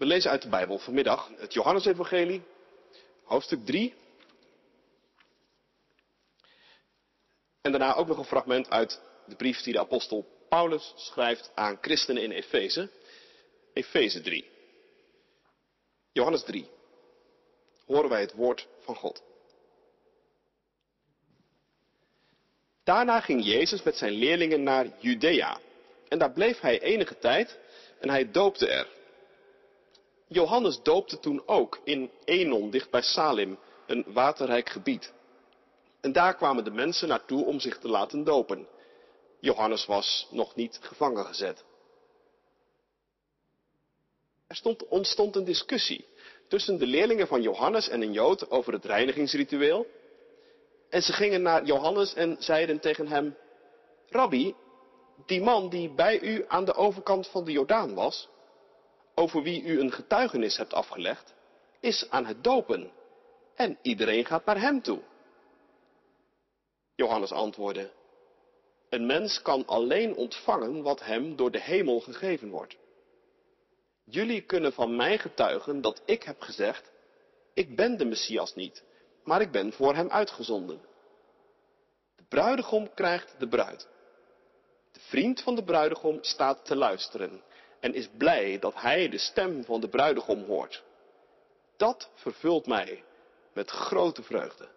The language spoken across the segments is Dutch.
We lezen uit de Bijbel vanmiddag het Johannesevangelie, hoofdstuk 3. En daarna ook nog een fragment uit de brief die de apostel Paulus schrijft aan christenen in Efeze. Efeze 3. Johannes 3. Horen wij het woord van God. Daarna ging Jezus met zijn leerlingen naar Judea. En daar bleef hij enige tijd en hij doopte er. Johannes doopte toen ook in Enon, dicht bij Salim, een waterrijk gebied. En daar kwamen de mensen naartoe om zich te laten dopen. Johannes was nog niet gevangen gezet. Er stond, ontstond een discussie tussen de leerlingen van Johannes en een Jood over het reinigingsritueel. En ze gingen naar Johannes en zeiden tegen hem, Rabbi, die man die bij u aan de overkant van de Jordaan was, over wie u een getuigenis hebt afgelegd, is aan het dopen. En iedereen gaat naar hem toe. Johannes antwoordde, een mens kan alleen ontvangen wat hem door de hemel gegeven wordt. Jullie kunnen van mij getuigen dat ik heb gezegd, ik ben de Messias niet, maar ik ben voor hem uitgezonden. De bruidegom krijgt de bruid. De vriend van de bruidegom staat te luisteren en is blij dat hij de stem van de bruidegom hoort. Dat vervult mij met grote vreugde.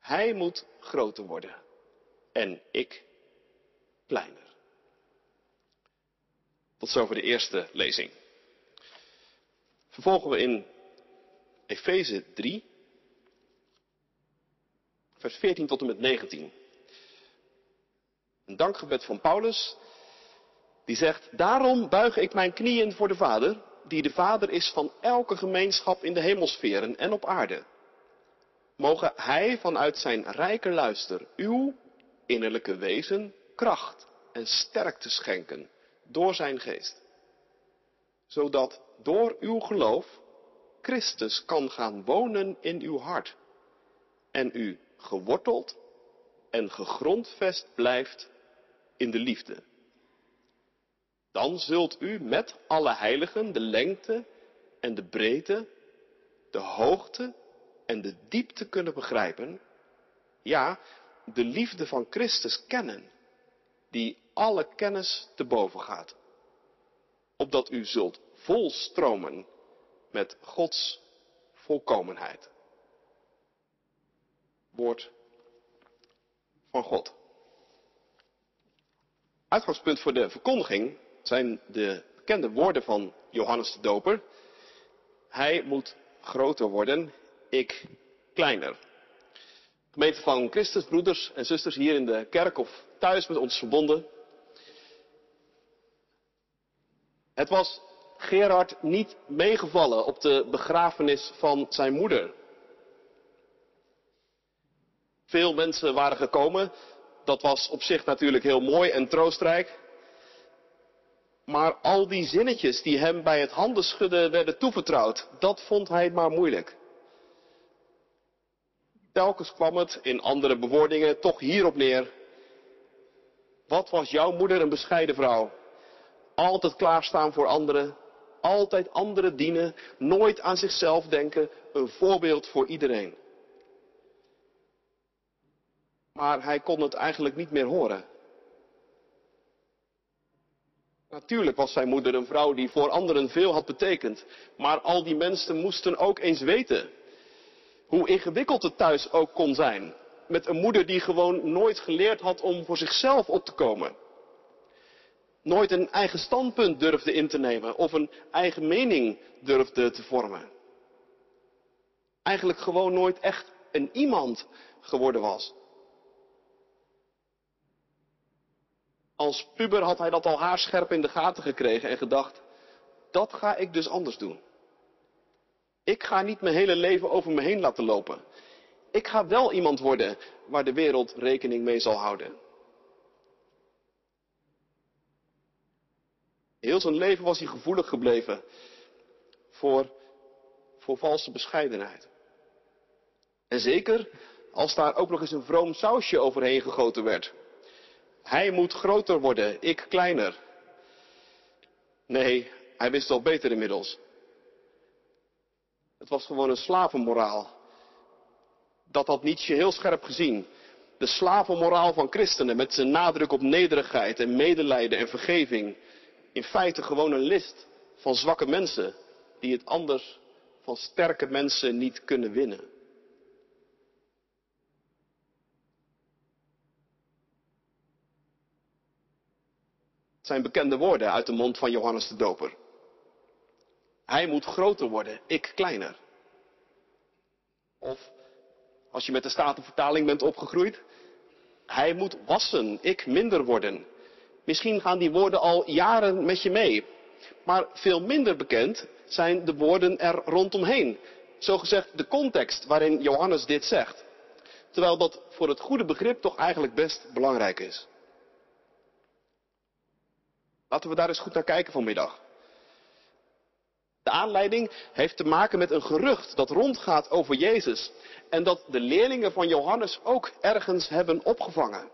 Hij moet groter worden en ik kleiner. Tot zover de eerste lezing. Vervolgen we in Efeze 3, vers 14 tot en met 19. Een dankgebed van Paulus, die zegt, daarom buig ik mijn knieën voor de Vader, die de Vader is van elke gemeenschap in de hemelsferen en op aarde. Mogen Hij vanuit zijn rijke luister uw innerlijke wezen kracht en sterkte schenken door zijn geest. Zodat door uw geloof Christus kan gaan wonen in uw hart en u geworteld en gegrondvest blijft in de liefde. Dan zult u met alle heiligen de lengte en de breedte, de hoogte en de diepte kunnen begrijpen. Ja, de liefde van Christus kennen, die alle kennis te boven gaat. Opdat u zult volstromen met Gods volkomenheid. Woord van God. Uitgangspunt voor de verkondiging zijn de bekende woorden van Johannes de Doper. Hij moet groter worden, ik kleiner. Gemeente van Christus, broeders en zusters hier in de kerk of thuis met ons verbonden. Het was Gerard niet meegevallen op de begrafenis van zijn moeder. Veel mensen waren gekomen. Dat was op zich natuurlijk heel mooi en troostrijk. Maar al die zinnetjes die hem bij het handenschudden werden toevertrouwd, dat vond hij maar moeilijk. Telkens kwam het in andere bewoordingen toch hierop neer. Wat was jouw moeder een bescheiden vrouw? Altijd klaarstaan voor anderen, altijd anderen dienen, nooit aan zichzelf denken, een voorbeeld voor iedereen. Maar hij kon het eigenlijk niet meer horen. Natuurlijk was zijn moeder een vrouw die voor anderen veel had betekend, maar al die mensen moesten ook eens weten hoe ingewikkeld het thuis ook kon zijn. Met een moeder die gewoon nooit geleerd had om voor zichzelf op te komen. Nooit een eigen standpunt durfde in te nemen of een eigen mening durfde te vormen. Eigenlijk gewoon nooit echt een iemand geworden was. Als puber had hij dat al haarscherp in de gaten gekregen en gedacht, dat ga ik dus anders doen. Ik ga niet mijn hele leven over me heen laten lopen. Ik ga wel iemand worden waar de wereld rekening mee zal houden. Heel zijn leven was hij gevoelig gebleven voor, voor valse bescheidenheid. En zeker als daar ook nog eens een vroom sausje overheen gegoten werd. Hij moet groter worden, ik kleiner. Nee, Hij wist wel beter inmiddels. Het was gewoon een slavenmoraal. Dat had Nietzsche heel scherp gezien. De slavenmoraal van christenen met zijn nadruk op nederigheid en medelijden en vergeving. In feite gewoon een list van zwakke mensen die het anders van sterke mensen niet kunnen winnen. Zijn bekende woorden uit de mond van Johannes de Doper. Hij moet groter worden, ik kleiner. Of als je met de Statenvertaling bent opgegroeid, hij moet wassen, ik minder worden. Misschien gaan die woorden al jaren met je mee. Maar veel minder bekend zijn de woorden er rondomheen. Zogezegd de context waarin Johannes dit zegt. Terwijl dat voor het goede begrip toch eigenlijk best belangrijk is. Laten we daar eens goed naar kijken vanmiddag. De aanleiding heeft te maken met een gerucht dat rondgaat over Jezus en dat de leerlingen van Johannes ook ergens hebben opgevangen.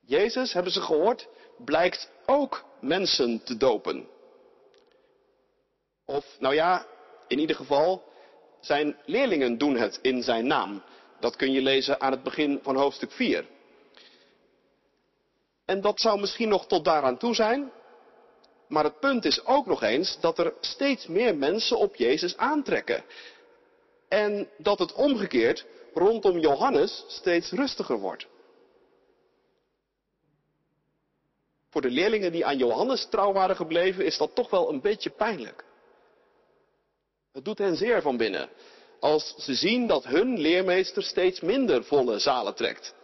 Jezus, hebben ze gehoord, blijkt ook mensen te dopen. Of, nou ja, in ieder geval, zijn leerlingen doen het in zijn naam. Dat kun je lezen aan het begin van hoofdstuk 4. En dat zou misschien nog tot daaraan toe zijn, maar het punt is ook nog eens dat er steeds meer mensen op Jezus aantrekken. En dat het omgekeerd rondom Johannes steeds rustiger wordt. Voor de leerlingen die aan Johannes trouw waren gebleven, is dat toch wel een beetje pijnlijk. Het doet hen zeer van binnen als ze zien dat hun leermeester steeds minder volle zalen trekt.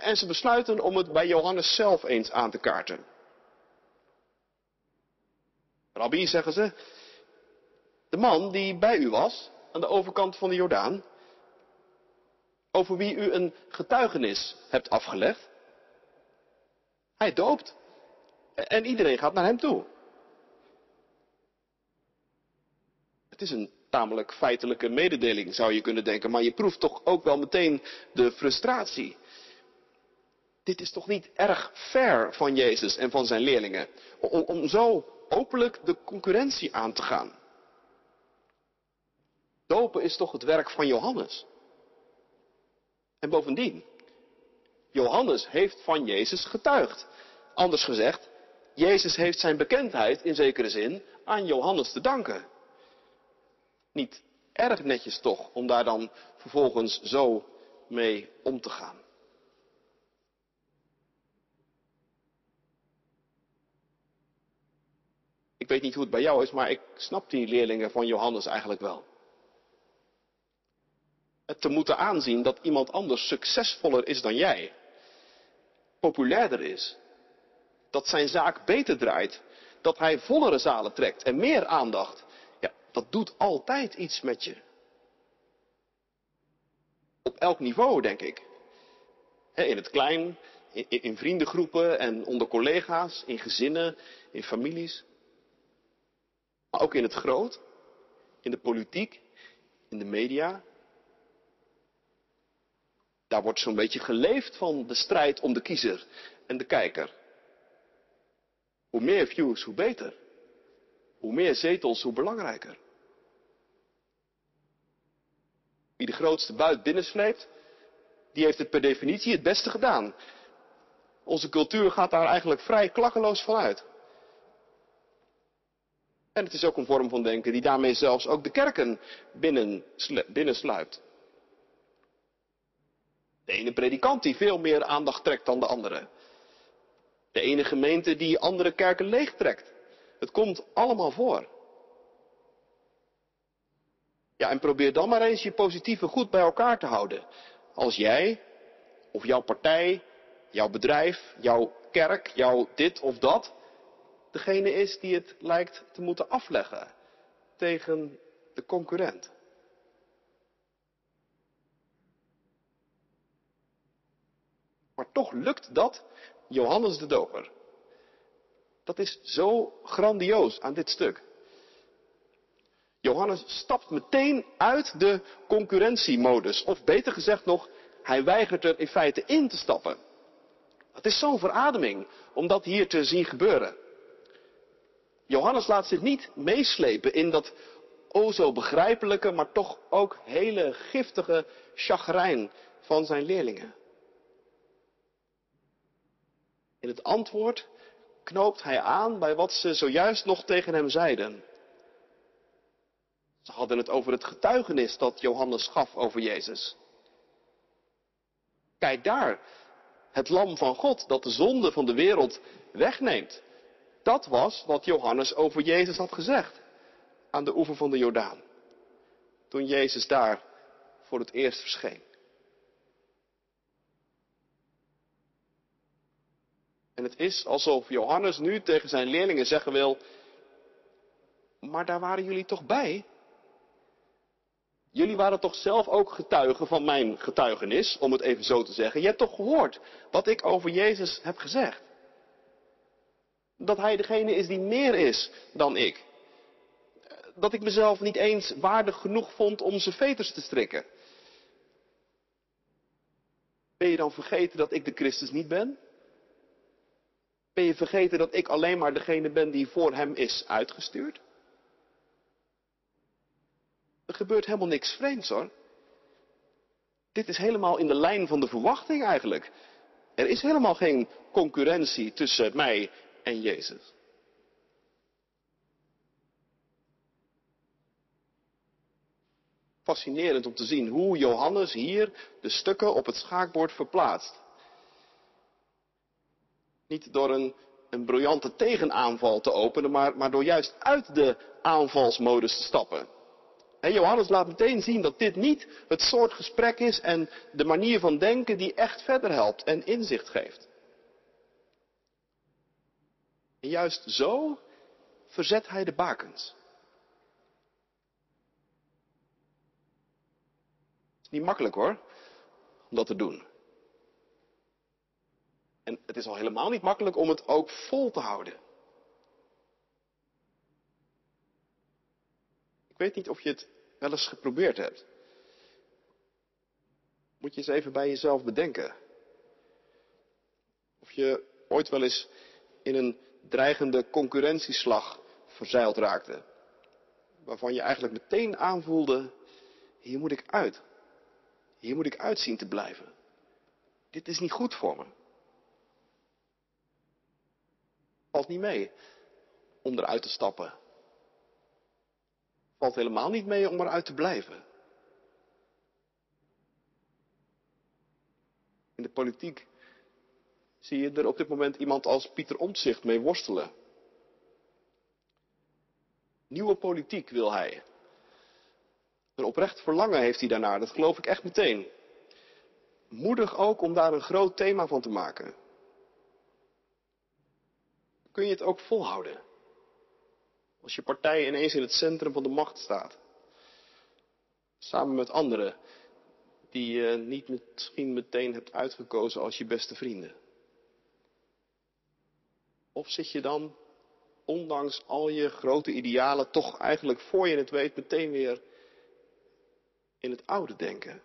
En ze besluiten om het bij Johannes zelf eens aan te kaarten. Rabbi, zeggen ze, de man die bij u was, aan de overkant van de Jordaan, over wie u een getuigenis hebt afgelegd, hij doopt. En iedereen gaat naar hem toe. Het is een tamelijk feitelijke mededeling, zou je kunnen denken, maar je proeft toch ook wel meteen de frustratie. Dit is toch niet erg ver van Jezus en van zijn leerlingen, om, om zo openlijk de concurrentie aan te gaan. Dopen is toch het werk van Johannes. En bovendien, Johannes heeft van Jezus getuigd. Anders gezegd, Jezus heeft zijn bekendheid in zekere zin aan Johannes te danken. Niet erg netjes toch om daar dan vervolgens zo mee om te gaan. Ik weet niet hoe het bij jou is, maar ik snap die leerlingen van Johannes eigenlijk wel. Het te moeten aanzien dat iemand anders succesvoller is dan jij, populairder is, dat zijn zaak beter draait, dat hij vollere zalen trekt en meer aandacht, ja, dat doet altijd iets met je. Op elk niveau, denk ik. In het klein, in vriendengroepen en onder collega's, in gezinnen, in families. Maar ook in het groot, in de politiek, in de media. Daar wordt zo'n beetje geleefd van de strijd om de kiezer en de kijker. Hoe meer views, hoe beter. Hoe meer zetels, hoe belangrijker. Wie de grootste buit binnensleept, die heeft het per definitie het beste gedaan. Onze cultuur gaat daar eigenlijk vrij klakkeloos van uit. En het is ook een vorm van denken die daarmee zelfs ook de kerken binnen, binnensluipt. De ene predikant die veel meer aandacht trekt dan de andere. De ene gemeente die andere kerken leegtrekt. Het komt allemaal voor. Ja, en probeer dan maar eens je positieve goed bij elkaar te houden. Als jij, of jouw partij, jouw bedrijf, jouw kerk, jouw dit of dat, degene is die het lijkt te moeten afleggen tegen de concurrent. Maar toch lukt dat Johannes de Doper. Dat is zo grandioos aan dit stuk. Johannes stapt meteen uit de concurrentiemodus. Of beter gezegd nog, hij weigert er in feite in te stappen. Het is zo'n verademing om dat hier te zien gebeuren. Johannes laat zich niet meeslepen in dat o zo begrijpelijke, maar toch ook hele giftige chagrijn van zijn leerlingen. In het antwoord knoopt hij aan bij wat ze zojuist nog tegen hem zeiden. Ze hadden het over het getuigenis dat Johannes gaf over Jezus. Kijk daar, het lam van God dat de zonde van de wereld wegneemt. Dat was wat Johannes over Jezus had gezegd aan de oever van de Jordaan. Toen Jezus daar voor het eerst verscheen. En het is alsof Johannes nu tegen zijn leerlingen zeggen wil, maar daar waren jullie toch bij? Jullie waren toch zelf ook getuigen van mijn getuigenis, om het even zo te zeggen. Je hebt toch gehoord wat ik over Jezus heb gezegd? Dat hij degene is die meer is dan ik. Dat ik mezelf niet eens waardig genoeg vond om zijn veters te strikken. Ben je dan vergeten dat ik de Christus niet ben? Ben je vergeten dat ik alleen maar degene ben die voor hem is uitgestuurd? Er gebeurt helemaal niks vreemds hoor. Dit is helemaal in de lijn van de verwachting eigenlijk. Er is helemaal geen concurrentie tussen mij en Jezus. Fascinerend om te zien hoe Johannes hier de stukken op het schaakbord verplaatst. Niet door een, een briljante tegenaanval te openen, maar, maar door juist uit de aanvalsmodus te stappen. En Johannes laat meteen zien dat dit niet het soort gesprek is en de manier van denken die echt verder helpt en inzicht geeft. En juist zo verzet hij de bakens. Het is niet makkelijk hoor, om dat te doen. En het is al helemaal niet makkelijk om het ook vol te houden. Ik weet niet of je het wel eens geprobeerd hebt. Moet je eens even bij jezelf bedenken. Of je ooit wel eens in een dreigende concurrentieslag verzeild raakte. Waarvan je eigenlijk meteen aanvoelde, hier moet ik uit. Hier moet ik uitzien te blijven. Dit is niet goed voor me. Valt niet mee om eruit te stappen. Valt helemaal niet mee om eruit te blijven. In de politiek zie je er op dit moment iemand als Pieter Omtzigt mee worstelen. Nieuwe politiek wil hij. Een oprecht verlangen heeft hij daarnaar, dat geloof ik echt meteen. Moedig ook om daar een groot thema van te maken. Kun je het ook volhouden? Als je partij ineens in het centrum van de macht staat. Samen met anderen die je niet misschien meteen hebt uitgekozen als je beste vrienden. Of zit je dan, ondanks al je grote idealen, toch eigenlijk voor je het weet meteen weer in het oude denken?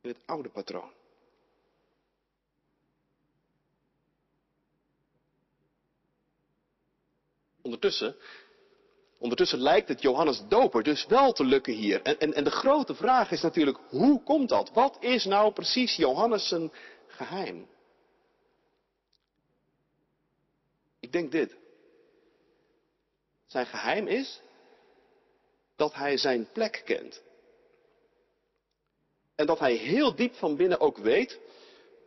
In het oude patroon. Ondertussen, ondertussen lijkt het Johannes Doper dus wel te lukken hier. En, en, en de grote vraag is natuurlijk, hoe komt dat? Wat is nou precies Johannes' geheim? Ik denk dit. Zijn geheim is dat hij zijn plek kent. En dat hij heel diep van binnen ook weet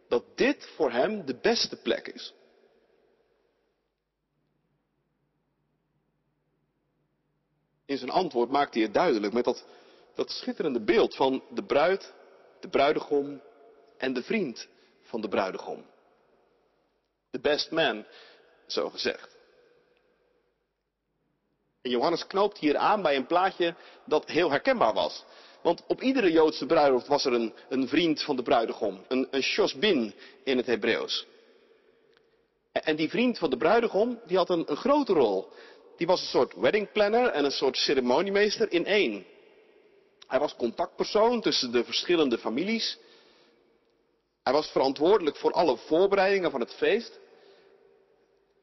dat dit voor hem de beste plek is. In zijn antwoord maakt hij het duidelijk met dat, dat schitterende beeld van de bruid, de bruidegom en de vriend van de bruidegom. De best man, zo gezegd. En Johannes knoopt hier aan bij een plaatje dat heel herkenbaar was. Want op iedere Joodse bruiloft was er een, een vriend van de bruidegom, een, een shosbin in het Hebreeuws. En die vriend van de bruidegom, die had een, een grote rol die was een soort wedding planner en een soort ceremoniemeester in één. Hij was contactpersoon tussen de verschillende families. Hij was verantwoordelijk voor alle voorbereidingen van het feest.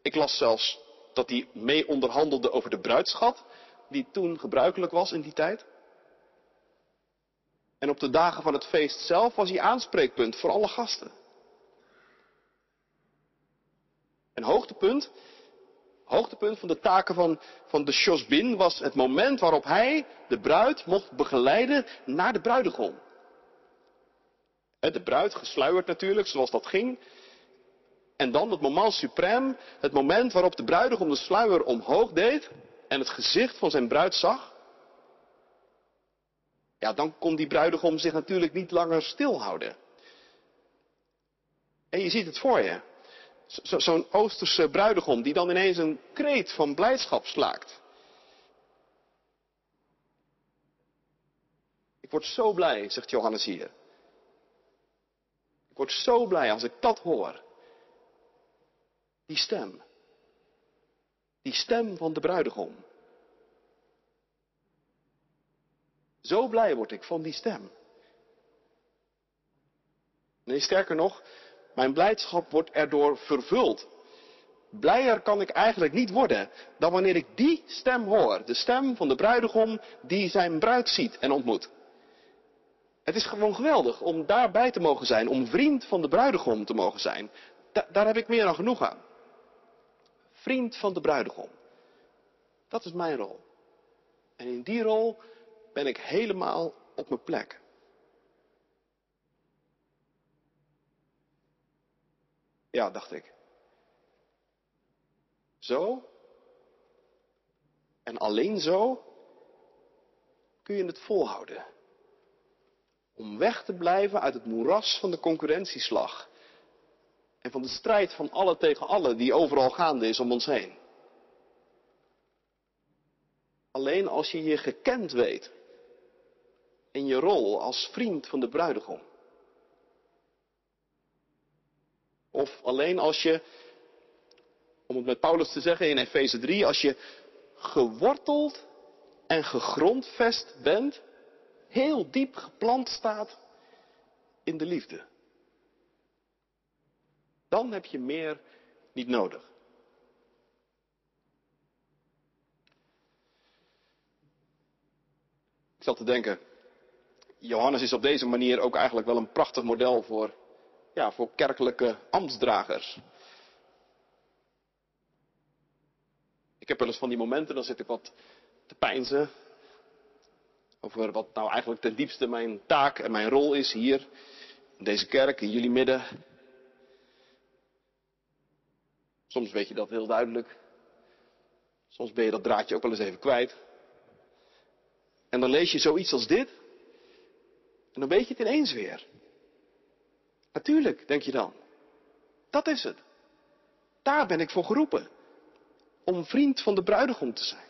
Ik las zelfs dat hij mee onderhandelde over de bruidschat, die toen gebruikelijk was in die tijd. En op de dagen van het feest zelf was hij aanspreekpunt voor alle gasten. En hoogtepunt, hoogtepunt van de taken van, van de Shosbin was het moment waarop hij de bruid mocht begeleiden naar de bruidegom. De bruid gesluierd natuurlijk, zoals dat ging. En dan het moment suprême, het moment waarop de bruidegom de sluier omhoog deed en het gezicht van zijn bruid zag. Ja, dan kon die bruidegom zich natuurlijk niet langer stilhouden. En je ziet het voor je. Zo'n Oosterse bruidegom die dan ineens een kreet van blijdschap slaakt. Ik word zo blij, zegt Johannes hier. Ik word zo blij als ik dat hoor. Die stem. Die stem van de bruidegom. Zo blij word ik van die stem. Nee, sterker nog, mijn blijdschap wordt erdoor vervuld. Blijer kan ik eigenlijk niet worden dan wanneer ik die stem hoor. De stem van de bruidegom die zijn bruid ziet en ontmoet. Het is gewoon geweldig om daarbij te mogen zijn, om vriend van de bruidegom te mogen zijn. daar heb ik meer dan genoeg aan. Vriend van de bruidegom. Dat is mijn rol. En in die rol ben ik helemaal op mijn plek. Ja, dacht ik. Zo en alleen zo kun je het volhouden. Om weg te blijven uit het moeras van de concurrentieslag. En van de strijd van alle tegen alle die overal gaande is om ons heen. Alleen als je je gekend weet in je rol als vriend van de bruidegom. Of alleen als je, om het met Paulus te zeggen in Efeze 3, als je geworteld en gegrondvest bent, heel diep geplant staat in de liefde. Dan heb je meer niet nodig. Ik zat te denken, Johannes is op deze manier ook eigenlijk wel een prachtig model voor, ja, voor kerkelijke ambtsdragers. Ik heb wel eens van die momenten, dan zit ik wat te pijnzen over wat nou eigenlijk ten diepste mijn taak en mijn rol is hier, in deze kerk, in jullie midden. Soms weet je dat heel duidelijk. Soms ben je dat draadje ook wel eens even kwijt. En dan lees je zoiets als dit. En dan weet je het ineens weer. Natuurlijk, denk je dan. Dat is het. Daar ben ik voor geroepen. Om vriend van de bruidegom te zijn.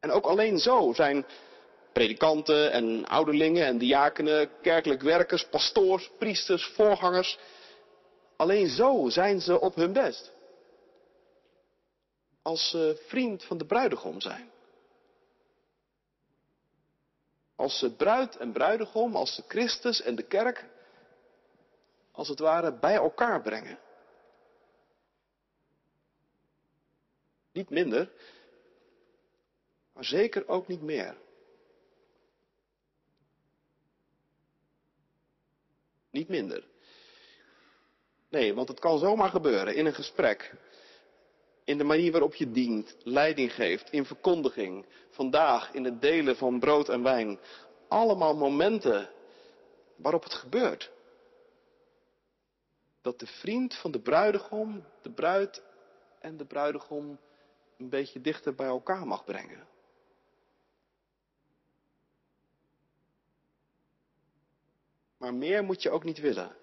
En ook alleen zo zijn predikanten en ouderlingen en diakenen, kerkelijk werkers, pastoors, priesters, voorgangers. Alleen zo zijn ze op hun best. Als ze vriend van de bruidegom zijn. Als ze bruid en bruidegom, als ze Christus en de kerk, als het ware, bij elkaar brengen. Niet minder, maar zeker ook niet meer. Niet minder. Nee, want het kan zomaar gebeuren in een gesprek. In de manier waarop je dient, leiding geeft, in verkondiging, vandaag in het delen van brood en wijn. Allemaal momenten waarop het gebeurt. Dat de vriend van de bruidegom, de bruid en de bruidegom een beetje dichter bij elkaar mag brengen. Maar meer moet je ook niet willen.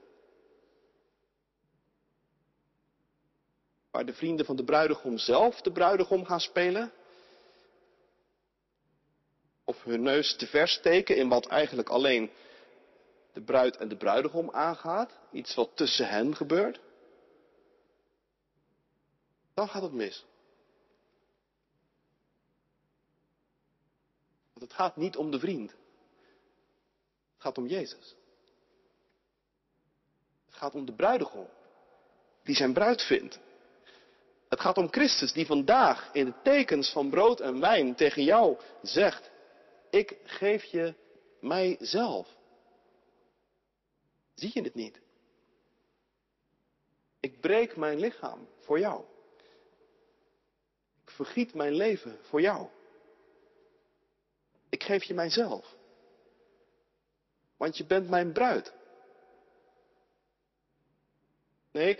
Waar de vrienden van de bruidegom zelf de bruidegom gaan spelen. Of hun neus te ver steken in wat eigenlijk alleen de bruid en de bruidegom aangaat. Iets wat tussen hen gebeurt. Dan gaat het mis. Want het gaat niet om de vriend. Het gaat om Jezus Het gaat om de bruidegom, die zijn bruid vindt. Het gaat om Christus, die vandaag in de tekens van brood en wijn tegen jou zegt, ik geef je mijzelf. Zie je het niet? Ik breek mijn lichaam voor jou. Ik vergiet mijn leven voor jou. Ik geef je mijzelf. Want je bent mijn bruid. Nee,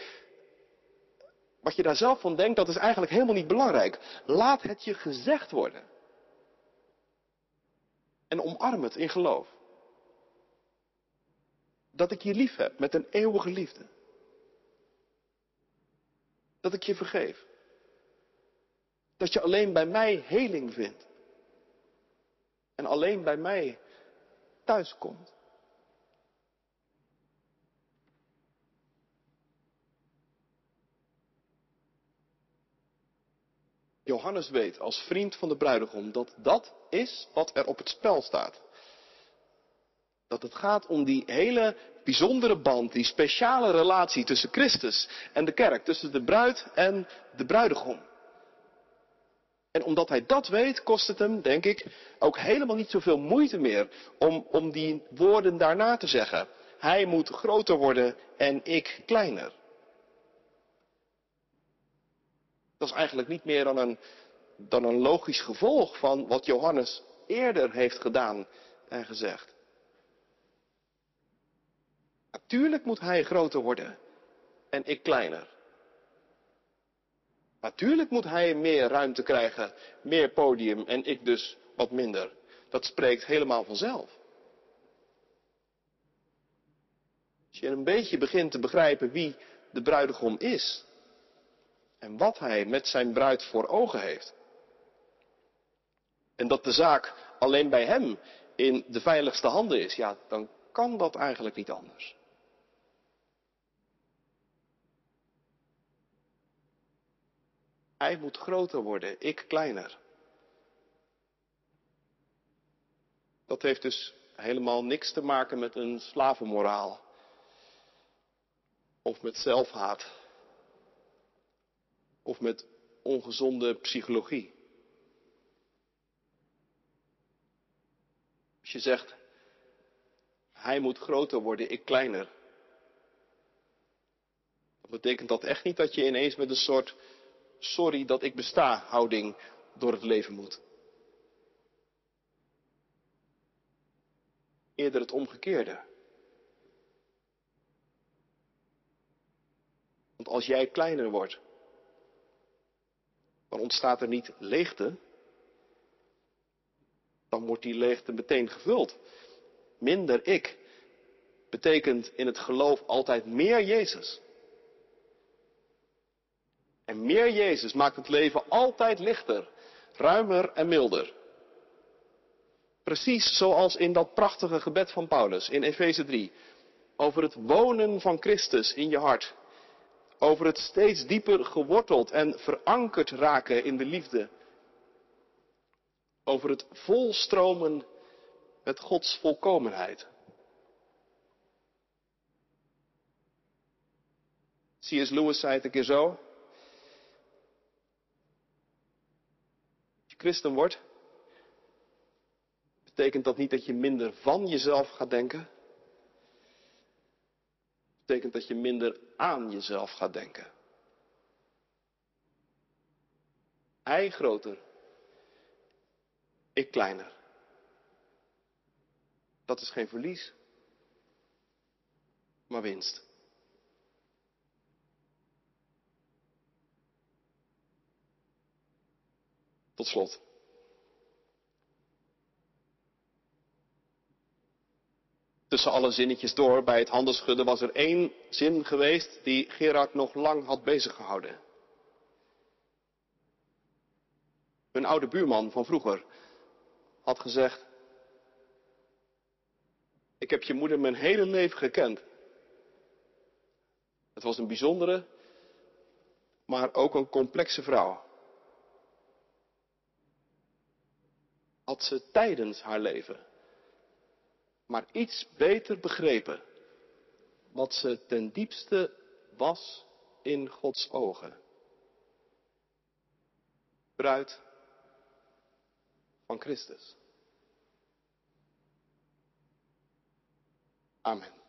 wat je daar zelf van denkt, dat is eigenlijk helemaal niet belangrijk. Laat het je gezegd worden. En omarm het in geloof. Dat ik je lief heb met een eeuwige liefde. Dat ik je vergeef. Dat je alleen bij mij heling vindt. En alleen bij mij thuis komt. Johannes weet als vriend van de bruidegom dat dat is wat er op het spel staat. Dat het gaat om die hele bijzondere band, die speciale relatie tussen Christus en de kerk, tussen de bruid en de bruidegom. En omdat hij dat weet, kost het hem, denk ik, ook helemaal niet zoveel moeite meer om, om die woorden daarna te zeggen. Hij moet groter worden en ik kleiner. Dat is eigenlijk niet meer dan een, dan een logisch gevolg van wat Johannes eerder heeft gedaan en gezegd. Natuurlijk moet hij groter worden en ik kleiner. Natuurlijk moet hij meer ruimte krijgen, meer podium en ik dus wat minder. Dat spreekt helemaal vanzelf. Als je een beetje begint te begrijpen wie de bruidegom is en wat hij met zijn bruid voor ogen heeft. En dat de zaak alleen bij hem in de veiligste handen is, ja, dan kan dat eigenlijk niet anders. Hij moet groter worden, ik kleiner. Dat heeft dus helemaal niks te maken met een slavenmoraal. Of met zelfhaat. Of met ongezonde psychologie. Als je zegt, hij moet groter worden, ik kleiner. Dan betekent dat echt niet dat je ineens met een soort sorry dat ik besta houding door het leven moet. Eerder het omgekeerde. Want als jij kleiner wordt, dan ontstaat er niet leegte, dan wordt die leegte meteen gevuld. Minder ik betekent in het geloof altijd meer Jezus. En meer Jezus maakt het leven altijd lichter, ruimer en milder. Precies zoals in dat prachtige gebed van Paulus in Efeze 3. Over het wonen van Christus in je hart. Over het steeds dieper geworteld en verankerd raken in de liefde. Over het volstromen met Gods volkomenheid. C.S. Lewis zei het een keer zo. christen wordt, betekent dat niet dat je minder van jezelf gaat denken. Betekent dat je minder aan jezelf gaat denken. Hij groter, ik kleiner. Dat is geen verlies, maar winst. Tot slot. Tussen alle zinnetjes door bij het handelschudden was er één zin geweest die Gerard nog lang had beziggehouden. Een oude buurman van vroeger had gezegd, ik heb je moeder mijn hele leven gekend. Het was een bijzondere, maar ook een complexe vrouw. had ze tijdens haar leven maar iets beter begrepen wat ze ten diepste was in Gods ogen. Bruid van Christus. Amen.